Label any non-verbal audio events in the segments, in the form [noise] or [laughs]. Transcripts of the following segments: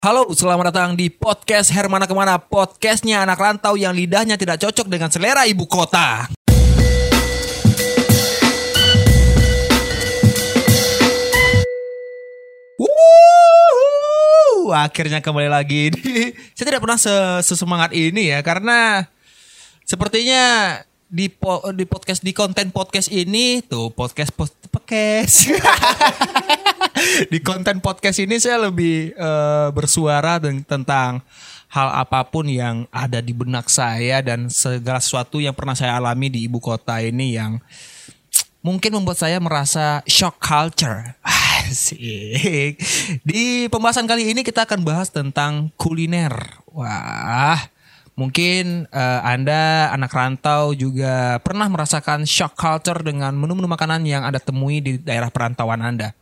Halo, selamat datang di podcast Hermana Ke mana? Podcastnya anak rantau yang lidahnya tidak cocok dengan selera ibu kota. Wuh, Akhirnya kembali lagi Saya tidak pernah se- sesemangat ini ya Karena Sepertinya di po- di podcast di konten podcast ini tuh podcast post podcast [laughs] di konten podcast ini saya lebih eh, bersuara ten- tentang hal apa pun yang ada di benak saya dan segala sesuatu yang pernah saya alami di ibu kota ini yang mungkin membuat saya merasa shock culture. [laughs] Asik. Di pembahasan kali ini kita akan bahas tentang kuliner. Wah, mungkin eh, Anda anak rantau juga pernah merasakan shock culture dengan menu-menu makanan yang Anda temui di daerah perantauan Anda.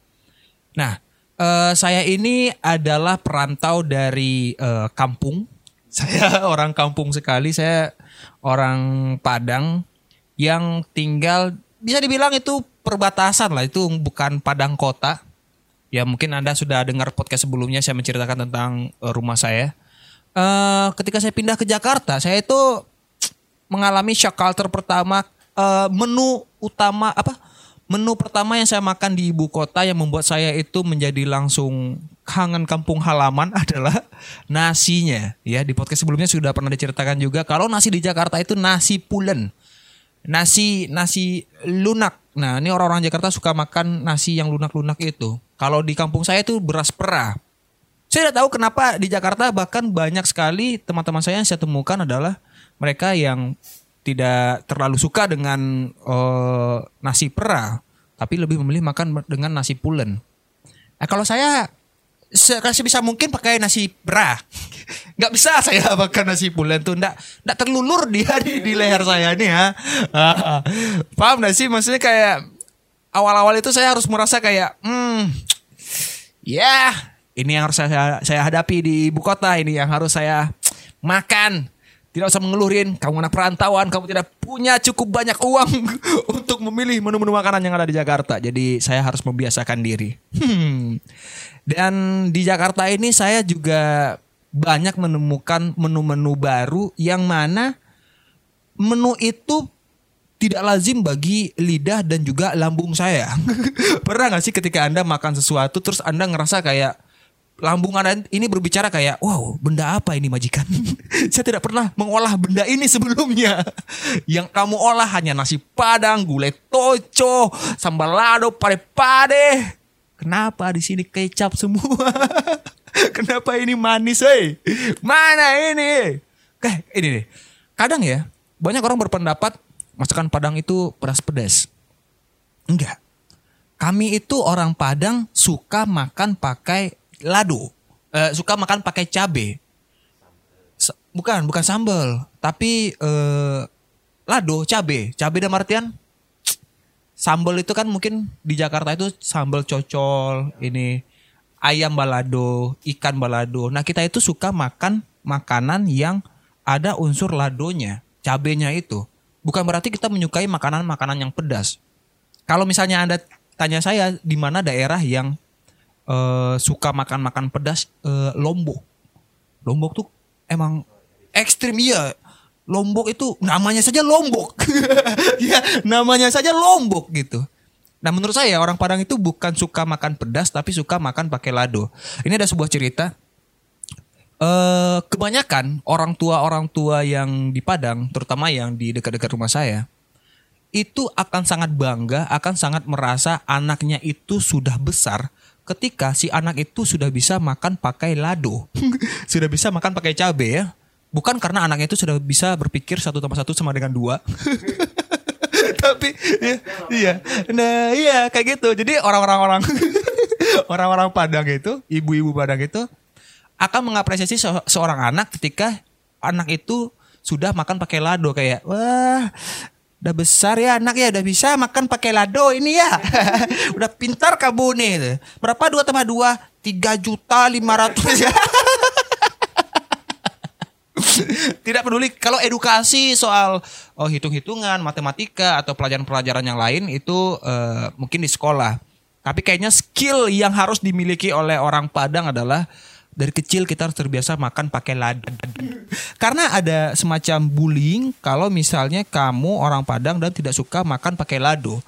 Nah, eh, saya ini adalah perantau dari eh, kampung. [laughs] Saya orang kampung sekali. Saya orang Padang yang tinggal bisa dibilang itu perbatasan lah. Itu bukan Padang kota. Ya mungkin Anda sudah dengar podcast sebelumnya saya menceritakan tentang rumah saya. Eh, ketika saya pindah ke Jakarta, saya itu mengalami shock culture pertama eh, menu utama apa menu pertama yang saya makan di ibu kota yang membuat saya itu menjadi langsung kangen kampung halaman [laughs] adalah nasinya. Ya di podcast sebelumnya sudah pernah diceritakan juga kalau nasi di Jakarta itu nasi pulen nasi nasi lunak. Nah ini orang-orang Jakarta suka makan nasi yang lunak-lunak itu. Kalau di kampung saya itu beras perah saya tidak tahu kenapa di Jakarta bahkan banyak sekali teman-teman saya yang saya temukan adalah mereka yang tidak terlalu suka dengan eh, nasi perah, tapi lebih memilih makan dengan nasi pulen. Nah, kalau saya sekasih bisa mungkin pakai nasi perah. [laughs] Nggak bisa saya [laughs] makan nasi pulen tuh nggak nggak terlulur dia di, di leher saya nih ya. [laughs] Paham nggak sih maksudnya kayak awal-awal itu saya harus merasa kayak hmm ya ini yang harus saya saya hadapi di ibu kota ini yang harus saya makan tidak usah mengeluhin kamu anak perantauan kamu tidak punya cukup banyak uang [laughs] untuk memilih menu-menu makanan yang ada di Jakarta jadi saya harus membiasakan diri Hmm. dan di Jakarta ini saya juga banyak menemukan menu-menu baru yang mana menu itu tidak lazim bagi lidah dan juga lambung saya. [laughs] Pernah gak sih ketika Anda makan sesuatu terus Anda ngerasa kayak lambung Anda ini berbicara kayak, wow benda apa ini majikan? [laughs] saya tidak pernah mengolah benda ini sebelumnya. [laughs] Yang kamu olah hanya nasi padang, gulai toco, sambal lado, pade-pade. Kenapa di sini kecap semua? [laughs] Kenapa ini manis, hei? Mana ini? Kayak ini nih. Kadang ya, banyak orang berpendapat masakan Padang itu pedas-pedas. Enggak. Kami itu orang Padang suka makan pakai lado. Eh, suka makan pakai cabe. Bukan, bukan sambal, tapi eh, lado, cabe. Cabe dalam artian sambal itu kan mungkin di Jakarta itu sambal cocol, ini ayam balado, ikan balado. Nah, kita itu suka makan makanan yang ada unsur ladonya, cabenya itu. Bukan berarti kita menyukai makanan-makanan yang pedas. Kalau misalnya Anda tanya saya di mana daerah yang eh, suka makan-makan pedas, eh, Lombok. Lombok tuh emang ekstrim iya. Lombok itu namanya saja Lombok. [laughs] ya, namanya saja Lombok gitu. Nah, menurut saya orang Padang itu bukan suka makan pedas tapi suka makan pakai lado. Ini ada sebuah cerita eh kebanyakan orang tua orang tua yang di Padang, terutama yang di dekat-dekat rumah saya, itu akan sangat bangga, akan sangat merasa anaknya itu sudah besar ketika si anak itu sudah bisa makan pakai lado, [laughs] sudah bisa makan pakai cabe ya. Bukan karena anaknya itu sudah bisa berpikir satu tambah satu sama dengan dua. [laughs] Tapi ya, iya, nah iya kayak gitu. Jadi orang-orang orang [laughs] orang-orang Padang itu, ibu-ibu Padang itu akan mengapresiasi se- seorang anak ketika anak itu sudah makan pakai lado kayak wah udah besar ya anak ya udah bisa makan pakai lado ini ya. [laughs] Udah pintar kamu nih berapa? Dua tambah dua tiga juta lima ratus ya. [laughs] Tidak peduli. Kalau edukasi soal oh hitung-hitungan matematika atau pelajaran-pelajaran yang lain itu eh, mungkin di sekolah. Tapi kayaknya skill yang harus dimiliki oleh orang Padang adalah dari kecil kita harus terbiasa makan pakai lado. Karena ada semacam bullying kalau misalnya kamu orang Padang dan tidak suka makan pakai lado.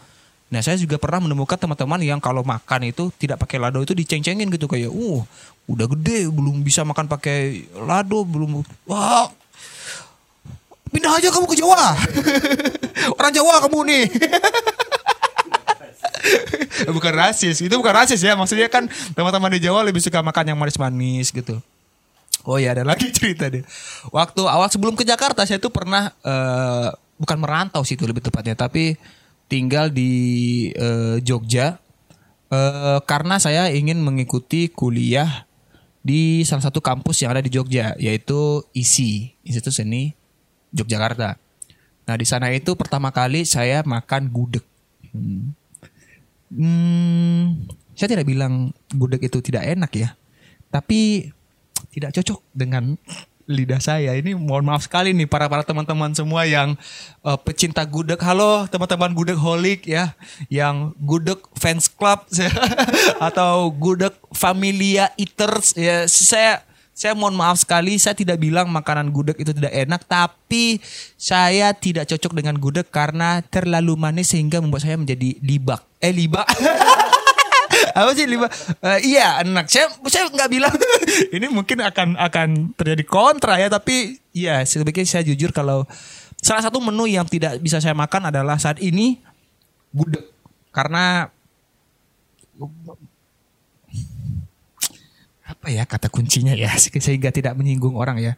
Nah, saya juga pernah menemukan teman-teman yang kalau makan itu tidak pakai lado itu diceng-cengin gitu kayak, "Uh, udah gede belum bisa makan pakai lado, belum wah pindah aja kamu ke Jawa. [laughs] Orang Jawa kamu nih. [laughs] [laughs] bukan rasis, itu bukan rasis ya. Maksudnya kan teman-teman di Jawa lebih suka makan yang manis-manis gitu. Oh ya ada lagi [laughs] cerita deh. Waktu awal sebelum ke Jakarta saya tuh pernah eh, bukan merantau sih itu lebih tepatnya, tapi tinggal di eh, Jogja eh, karena saya ingin mengikuti kuliah di salah satu kampus yang ada di Jogja yaitu ISI Institut Seni Yogyakarta. Nah di sana itu pertama kali saya makan gudeg. Hmm. Hmm, saya tidak bilang gudeg itu tidak enak ya, tapi tidak cocok dengan lidah saya. Ini mohon maaf sekali nih para para teman-teman semua yang uh, pecinta gudeg. Halo teman-teman gudeg holik ya, yang gudeg fans club [laughs] atau gudeg familia eaters ya. Saya saya mohon maaf sekali, saya tidak bilang makanan gudeg itu tidak enak, tapi saya tidak cocok dengan gudeg karena terlalu manis sehingga membuat saya menjadi libak. Eh libak. [laughs] apa sih libak? Uh, iya enak. Saya saya nggak bilang [laughs] ini mungkin akan akan terjadi kontra ya, tapi ya sebaiknya saya jujur kalau salah satu menu yang tidak bisa saya makan adalah saat ini gudeg karena apa ya kata kuncinya ya [laughs] sehingga tidak menyinggung orang ya.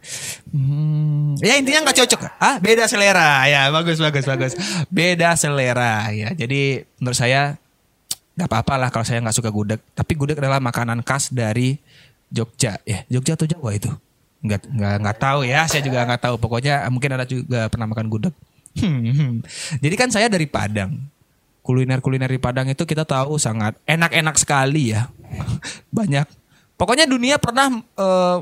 Hmm, ya intinya nggak cocok. Ah beda selera ya bagus bagus bagus. Beda selera ya. Jadi menurut saya nggak apa-apa lah kalau saya nggak suka gudeg. Tapi gudeg adalah makanan khas dari Jogja ya. Jogja atau Jawa itu? Nggak nggak nggak tahu ya. Saya juga nggak tahu. Pokoknya mungkin ada juga pernah makan gudeg. Hmm. Jadi kan saya dari Padang. Kuliner-kuliner di Padang itu kita tahu sangat enak-enak sekali ya. [laughs] Banyak Pokoknya dunia pernah uh,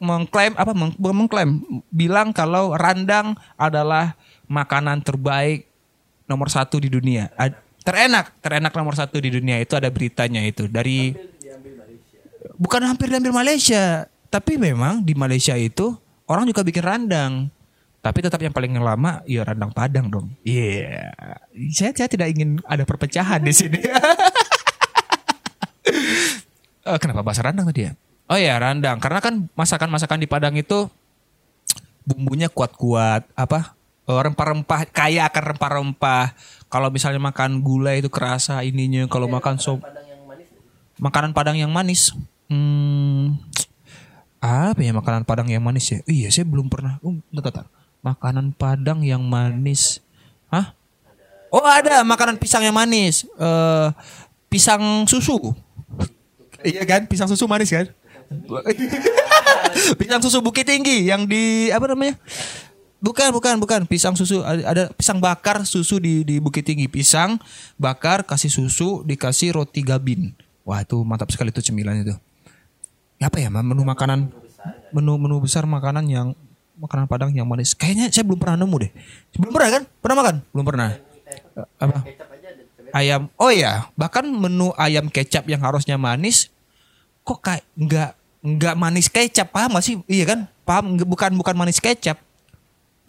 mengklaim apa meng, mengklaim bilang kalau randang adalah makanan terbaik nomor satu di dunia. Terenak, terenak nomor satu di dunia itu ada beritanya itu dari bukan hampir diambil Malaysia, tapi memang di Malaysia itu orang juga bikin randang. Tapi tetap yang paling lama ya randang Padang dong. Iya. Yeah. Saya, saya tidak ingin ada perpecahan di sini. [laughs] uh, kenapa bahasa randang tadi ya? Oh ya randang, karena kan masakan-masakan di Padang itu bumbunya kuat-kuat, apa uh, rempah-rempah, kaya akan rempah-rempah. Kalau misalnya makan gula itu kerasa ininya. Kalau makan sop, makanan Padang yang manis. Hmm, apa ya makanan Padang yang manis ya? Iya, saya belum pernah. Oh, bentar, Makanan Padang yang manis. Hah? Oh ada makanan pisang yang manis. Uh, pisang susu. Iya kan, pisang susu manis kan? [laughs] pisang susu Bukit Tinggi yang di apa namanya? Bukan, bukan, bukan. Pisang susu ada pisang bakar susu di di Bukit Tinggi. Pisang bakar kasih susu dikasih roti gabin. Wah, itu mantap sekali tuh cemilan itu. Apa ya, menu makanan menu-menu besar makanan yang makanan Padang yang manis. Kayaknya saya belum pernah nemu deh. Belum pernah kan? Pernah makan? Belum pernah. Apa? Ayam. Oh ya, bahkan menu ayam kecap yang harusnya manis kok kayak nggak nggak manis kecap? Paham gak sih? Iya kan? Paham? Bukan bukan manis kecap.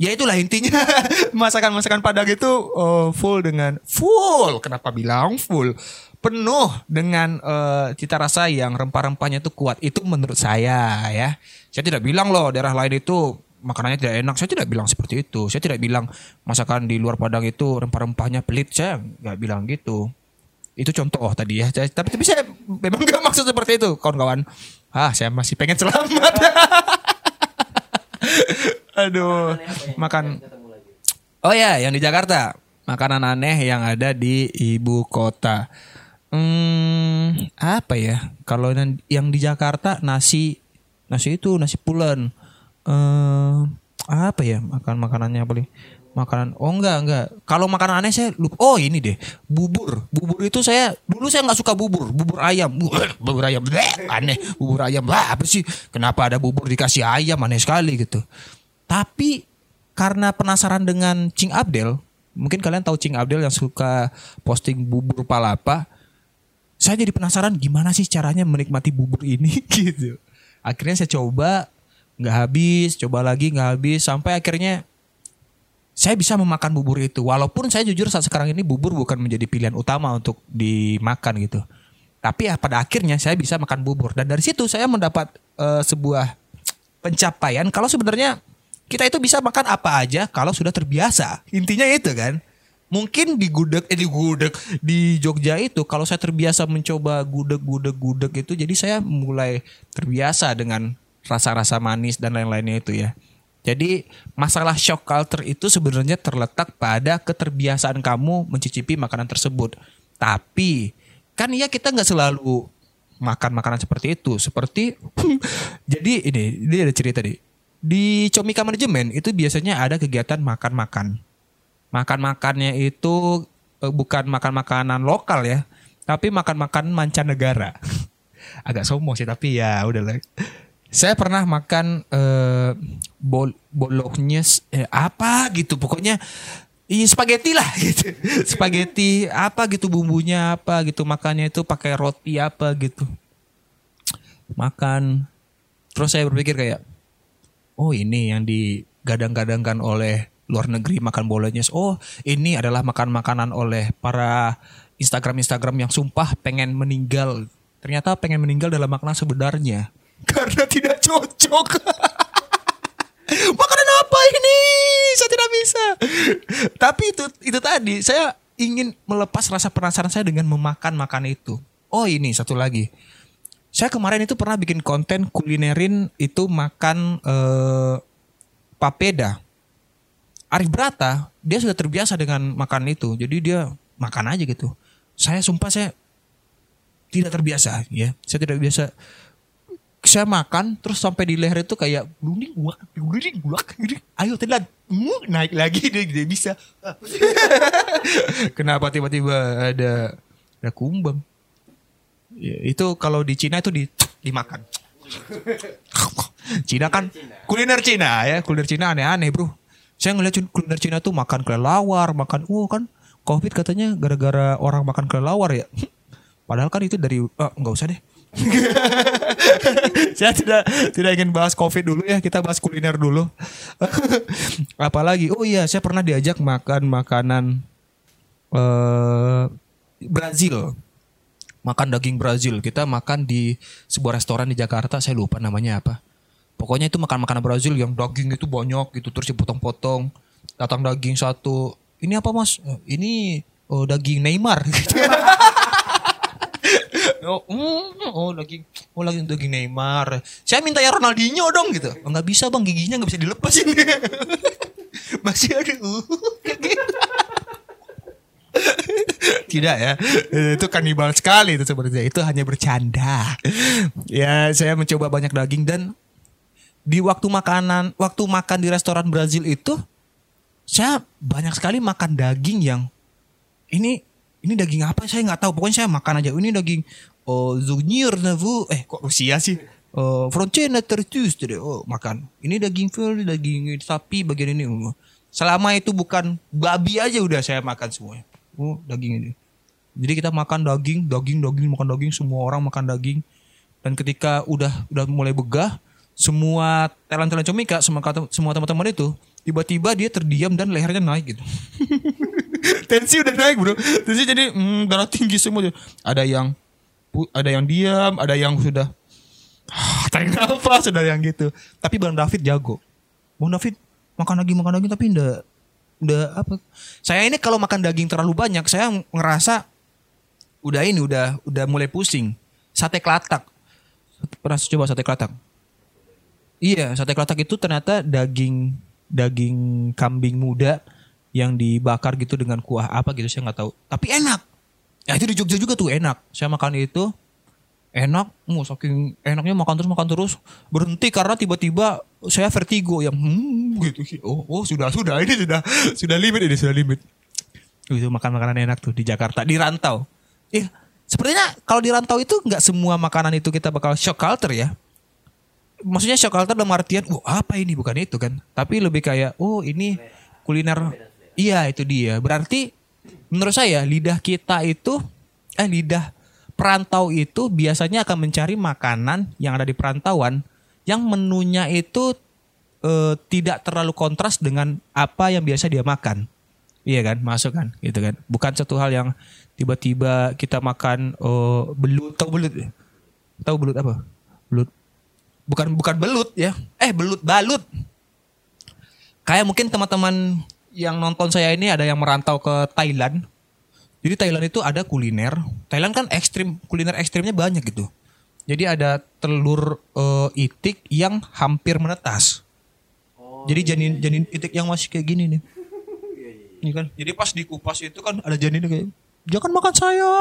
Ya itulah intinya. [laughs] Masakan masakan padang itu uh, full dengan full. Kenapa bilang full? Penuh dengan uh, cita rasa yang rempah-rempahnya itu kuat. Itu menurut saya ya. Saya tidak bilang loh daerah lain itu makanannya tidak enak. Saya tidak bilang seperti itu. Saya tidak bilang masakan di luar padang itu rempah-rempahnya pelit. Saya nggak bilang gitu itu contoh oh, tadi ya. Tapi tapi saya memang gak maksud seperti itu, kawan-kawan. Ah, saya masih pengen selamat. [laughs] Aduh, makan. Oh ya, yang di Jakarta, makanan aneh yang ada di ibu kota. Hmm, apa ya? Kalau yang di Jakarta nasi, nasi itu nasi pulen. Eh, apa ya makan makanannya paling? Makanan. Oh enggak enggak. Kalau makanan aneh saya lupa. Oh ini deh. Bubur. Bubur itu saya dulu saya nggak suka bubur. Bubur ayam. Bubur ayam. Aneh. Bubur ayam. Lah apa sih? Kenapa ada bubur dikasih ayam? Aneh sekali gitu. Tapi karena penasaran dengan Cing Abdel mungkin kalian tahu Cing Abdel yang suka posting bubur palapa saya jadi penasaran gimana sih caranya menikmati bubur ini [laughs] gitu. Akhirnya saya coba nggak habis, coba lagi nggak habis. Sampai akhirnya saya bisa memakan bubur itu. Walaupun saya jujur saat sekarang ini bubur bukan menjadi pilihan utama untuk dimakan gitu. Tapi ya pada akhirnya saya bisa makan bubur dan dari situ saya mendapat uh, sebuah pencapaian kalau sebenarnya kita itu bisa makan apa aja kalau sudah terbiasa. Intinya itu kan. Mungkin di gudeg eh di gudeg di Jogja itu kalau saya terbiasa mencoba gudeg gudeg gudeg itu jadi saya mulai terbiasa dengan rasa-rasa manis dan lain-lainnya itu ya. Jadi masalah shock culture itu sebenarnya terletak pada keterbiasaan kamu mencicipi makanan tersebut. Tapi kan ya kita nggak selalu makan makanan seperti itu. Seperti [laughs] jadi ini ini ada cerita nih. Di Comika Manajemen itu biasanya ada kegiatan makan-makan. Makan-makannya itu eh, bukan makan makanan lokal ya, tapi makan-makan mancanegara. [laughs] Agak sombong sih tapi ya udah lah. Saya pernah makan uh, bol eh, apa gitu pokoknya Iya spaghetti lah [laughs] gitu. spaghetti apa gitu bumbunya apa gitu makannya itu pakai roti apa gitu. Makan terus saya berpikir kayak oh ini yang digadang-gadangkan oleh luar negeri makan bolognese. Oh, ini adalah makan makanan oleh para Instagram Instagram yang sumpah pengen meninggal. Ternyata pengen meninggal dalam makna sebenarnya karena tidak cocok. [laughs] Makanan apa ini? Saya tidak bisa. Tapi itu itu tadi saya ingin melepas rasa penasaran saya dengan memakan makan itu. Oh ini satu lagi. Saya kemarin itu pernah bikin konten kulinerin itu makan eh, papeda. Arif Brata dia sudah terbiasa dengan makan itu, jadi dia makan aja gitu. Saya sumpah saya tidak terbiasa ya, saya tidak biasa saya makan terus sampai di leher itu kayak guling guak guling guak ayo telan naik lagi dia tidak bisa. [laughs] Kenapa tiba-tiba ada ada kumbang? Ya, itu kalau di Cina itu di dimakan. Cina kan kuliner Cina ya kuliner Cina aneh-aneh bro. Saya ngeliat kuliner Cina tuh makan kelelawar makan uh kan covid katanya gara-gara orang makan kelelawar ya. [laughs] Padahal kan itu dari oh, nggak usah deh [laughs] saya tidak tidak ingin bahas covid dulu ya kita bahas kuliner dulu. [laughs] Apalagi oh iya saya pernah diajak makan makanan uh, Brazil. Makan daging Brazil. Kita makan di sebuah restoran di Jakarta saya lupa namanya apa. Pokoknya itu makan makanan Brazil yang daging itu banyak gitu terus dipotong-potong datang daging satu. Ini apa mas? Ini oh, daging Neymar [laughs] oh, mm, oh lagi oh lagi lagi Neymar. Saya minta ya Ronaldinho dong gitu. Oh, nggak bisa bang giginya nggak bisa dilepas ini. [laughs] Masih ada uh, [laughs] Tidak ya Itu kanibal sekali itu sebenarnya Itu hanya bercanda Ya saya mencoba banyak daging Dan Di waktu makanan Waktu makan di restoran Brazil itu Saya banyak sekali makan daging yang Ini ini daging apa? Saya nggak tahu. Pokoknya saya makan aja. Ini daging oh Zunir Navu eh kok Rusia sih? Oh Frontena tertus. Deh oh makan. Ini daging full daging sapi bagian ini. Oh. selama itu bukan babi aja udah saya makan semuanya. Oh daging ini. Jadi kita makan daging daging daging makan daging semua orang makan daging. Dan ketika udah udah mulai begah semua talent talent comika semua semua teman-teman itu tiba-tiba dia terdiam dan lehernya naik gitu [laughs] [laughs] tensi udah naik bro. Tensi jadi mm, darah tinggi semua. Ada yang ada yang diam ada yang sudah ah, tarik nafas sudah yang gitu. Tapi bang David jago. Bang David makan lagi makan lagi tapi ndak udah apa. Saya ini kalau makan daging terlalu banyak saya ngerasa udah ini udah udah mulai pusing. Sate kelatak. Pernah coba sate kelatak? Iya sate kelatak itu ternyata daging daging kambing muda yang dibakar gitu dengan kuah apa gitu saya nggak tahu. Tapi enak. Ya itu di Jogja juga tuh enak. Saya makan itu enak. Mau saking enaknya makan terus makan terus. Berhenti karena tiba-tiba saya vertigo yang hmm, gitu. Oh, oh sudah sudah ini sudah sudah limit ini sudah limit. Itu makan makanan enak tuh di Jakarta di rantau iya sepertinya kalau di rantau itu nggak semua makanan itu kita bakal shock culture ya. Maksudnya shock culture dalam artian oh apa ini? Bukan itu kan. Tapi lebih kayak oh ini kuliner Iya itu dia. Berarti menurut saya lidah kita itu eh lidah perantau itu biasanya akan mencari makanan yang ada di perantauan yang menunya itu eh, tidak terlalu kontras dengan apa yang biasa dia makan. Iya kan, masuk kan, gitu kan. Bukan satu hal yang tiba-tiba kita makan eh, belut, tahu belut? Tahu belut apa? Belut. Bukan bukan belut ya. Eh, belut balut. Kayak mungkin teman-teman yang nonton saya ini ada yang merantau ke Thailand. Jadi Thailand itu ada kuliner. Thailand kan ekstrim, kuliner ekstrimnya banyak gitu. Jadi ada telur eh, itik yang hampir menetas. Jadi janin janin itik yang masih kayak gini nih. [laughs] Ini kan. Jadi pas dikupas itu kan ada janinnya kayak jangan makan saya.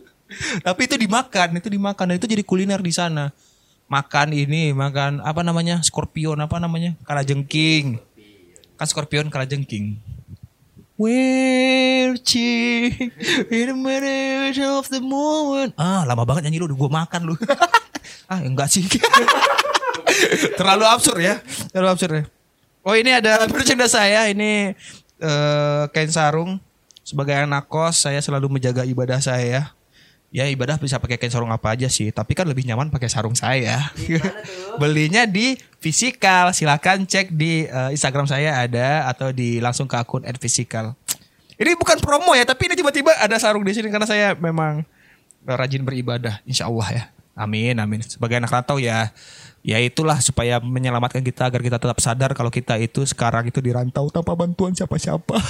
[laughs] Tapi itu dimakan, itu dimakan dan itu jadi kuliner di sana. Makan ini, makan apa namanya? Scorpion apa namanya? Kalajengking. Kan scorpion kalajengking. Where in the middle of the moment. Ah, lama banget nyanyi lu, gua makan lu. [laughs] ah, enggak sih. [laughs] Terlalu absurd ya. Terlalu absurd ya. Oh, ini ada bercanda saya. Ini eh kain sarung sebagai anak kos saya selalu menjaga ibadah saya. Ya ibadah bisa pakai kain sarung apa aja sih, tapi kan lebih nyaman pakai sarung saya. [laughs] Belinya di Physical, silakan cek di eh, Instagram saya ada atau di langsung ke akun @physical. Ini bukan promo ya, tapi ini tiba-tiba ada sarung di sini karena saya memang eh, rajin beribadah, insya Allah ya. Amin, amin. Sebagai anak rantau ya, ya itulah supaya menyelamatkan kita agar kita tetap sadar kalau kita itu sekarang itu dirantau tanpa bantuan siapa-siapa.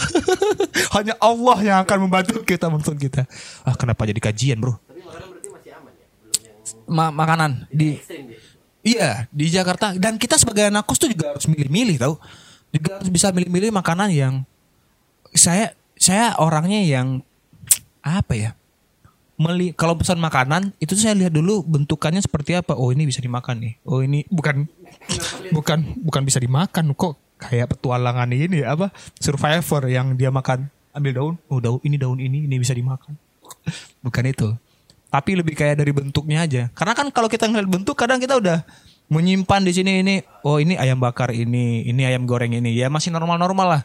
[laughs] Hanya Allah yang akan membantu kita, bantu kita. Ah, kenapa jadi kajian, bro? Ma- makanan di Iya di Jakarta dan kita sebagai anak kos tuh juga harus milih-milih tahu juga harus bisa milih-milih makanan yang saya saya orangnya yang apa ya meli kalau pesan makanan itu saya lihat dulu bentukannya seperti apa. Oh ini bisa dimakan nih. Oh ini bukan bukan bukan bisa dimakan. Kok kayak petualangan ini apa survivor yang dia makan. Ambil daun. Oh daun ini daun ini ini bisa dimakan. [laughs] Bukan itu. Tapi lebih kayak dari bentuknya aja. Karena kan kalau kita ngeliat bentuk kadang kita udah menyimpan di sini ini oh ini ayam bakar ini ini ayam goreng ini. Ya masih normal-normal lah.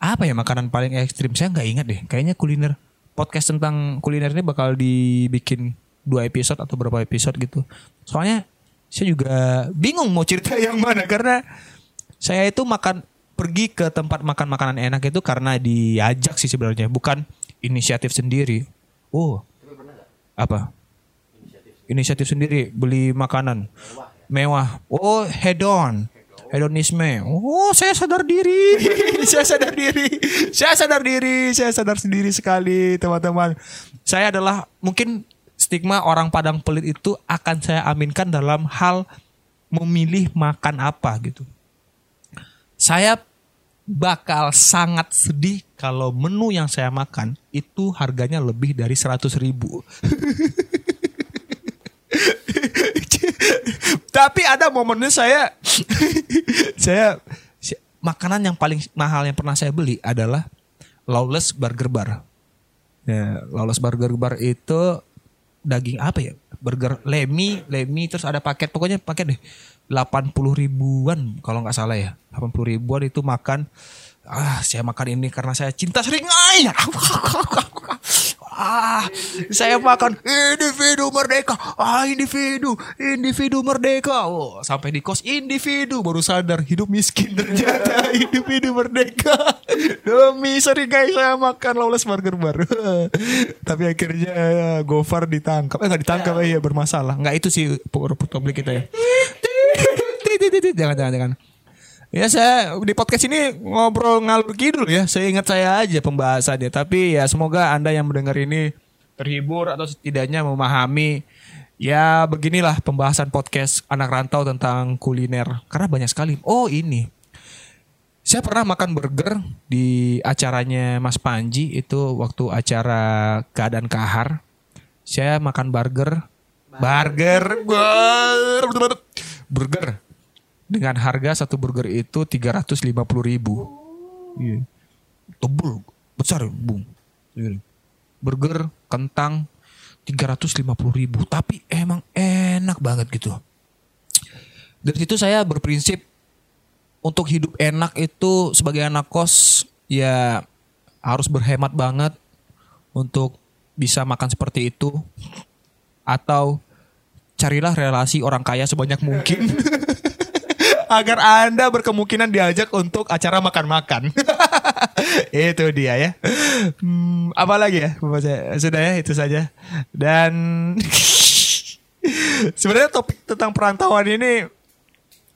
Apa ya makanan paling ekstrim? Saya nggak ingat deh. Kayaknya kuliner podcast tentang kuliner ini bakal dibikin dua episode atau berapa episode gitu. Soalnya saya juga bingung mau cerita [laughs] yang mana karena saya itu makan pergi ke tempat makan makanan enak itu karena diajak sih sebenarnya bukan inisiatif sendiri. Oh. Apa? Inisiatif sendiri beli makanan. Mewah. Oh hedon hedonisme. Oh saya sadar diri. [laughs] Saya sadar diri. Saya sadar diri. Saya sadar sendiri sekali teman-teman. Saya adalah mungkin stigma orang Padang pelit itu akan saya aminkan dalam hal memilih makan apa gitu. Saya bakal sangat sedih kalau menu yang saya makan itu harganya lebih dari 100 ribu [laughs] Tapi ada momennya saya [laughs] saya makanan yang paling mahal yang pernah saya beli adalah Lawless Burger Bar. Ya, Lawless Burger Bar itu daging apa ya? Burger lemi, lemi terus ada paket pokoknya paket deh 80 ribuan kalau nggak salah ya. 80 ribuan itu makan ah saya makan ini karena saya cinta seringai. [laughs] Ah, saya makan individu merdeka. Ah, individu, individu merdeka. Oh, sampai di kos individu baru sadar hidup miskin ternyata [laughs] individu merdeka. Demi seringai saya makan lawless burger bar. Tapi akhirnya ya, Gofar ditangkap. Eh nggak ditangkap ya. iya bermasalah. Nggak itu sih publik kita ya. jangan jangan jangan. Ya saya di podcast ini ngobrol ngalur kidul ya. Saya ingat saya aja pembahasannya. Tapi ya semoga Anda yang mendengar ini terhibur atau setidaknya memahami ya beginilah pembahasan podcast anak rantau tentang kuliner. Karena banyak sekali. Oh ini. Saya pernah makan burger di acaranya Mas Panji itu waktu acara keadaan kahar. Saya makan burger. Burger. Burger. Burger dengan harga satu burger itu 350 ribu. Iya. Tebel, besar bung. Iya. Burger, kentang 350 ribu. Tapi emang enak banget gitu. Dari situ saya berprinsip untuk hidup enak itu sebagai anak kos ya harus berhemat banget untuk bisa makan seperti itu atau carilah relasi orang kaya sebanyak mungkin. [laughs] Agar Anda berkemungkinan diajak untuk acara makan-makan. [laughs] itu dia ya. Hmm, apa lagi ya? Sudah ya, itu saja. Dan [laughs] sebenarnya topik tentang perantauan ini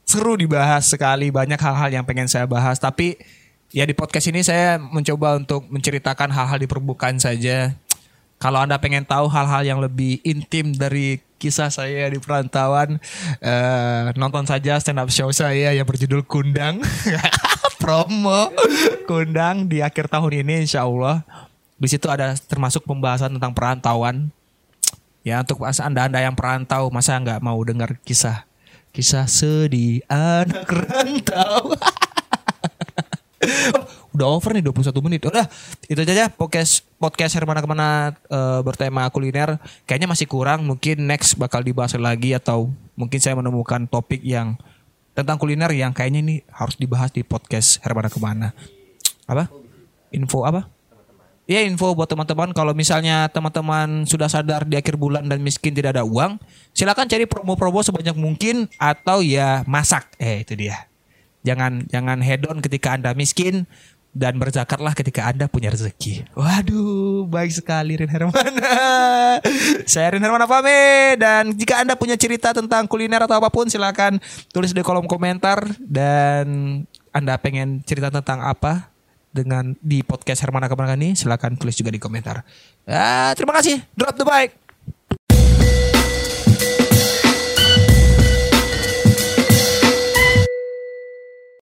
seru dibahas sekali. Banyak hal-hal yang pengen saya bahas. Tapi ya di podcast ini saya mencoba untuk menceritakan hal-hal di permukaan saja. Kalau Anda pengen tahu hal-hal yang lebih intim dari kisah saya di perantauan, eh, nonton saja stand up show saya yang berjudul Kundang. [laughs] Promo Kundang di akhir tahun ini insya Allah. Di situ ada termasuk pembahasan tentang perantauan. Ya untuk pas anda-anda yang perantau, masa nggak mau dengar kisah kisah sedih anak [laughs] rantau. Udah over nih 21 menit. Udah, itu aja podcast podcast Hermana ke mana eh, bertema kuliner. Kayaknya masih kurang. Mungkin next bakal dibahas lagi atau mungkin saya menemukan topik yang tentang kuliner yang kayaknya ini harus dibahas di podcast Hermana ke mana. Apa? Info apa? Ya info buat teman-teman kalau misalnya teman-teman sudah sadar di akhir bulan dan miskin tidak ada uang, silakan cari promo-promo sebanyak mungkin atau ya masak. Eh itu dia. Jangan jangan hedon ketika Anda miskin dan berzakatlah ketika Anda punya rezeki. Waduh, baik sekali Rin Hermana. [laughs] Saya Rin Hermana pamit dan jika Anda punya cerita tentang kuliner atau apa pun silakan tulis di kolom komentar dan Anda pengen cerita tentang apa dengan di podcast Hermana Ke mana ini silakan tulis juga di komentar. Ah, terima kasih. Drop the bike.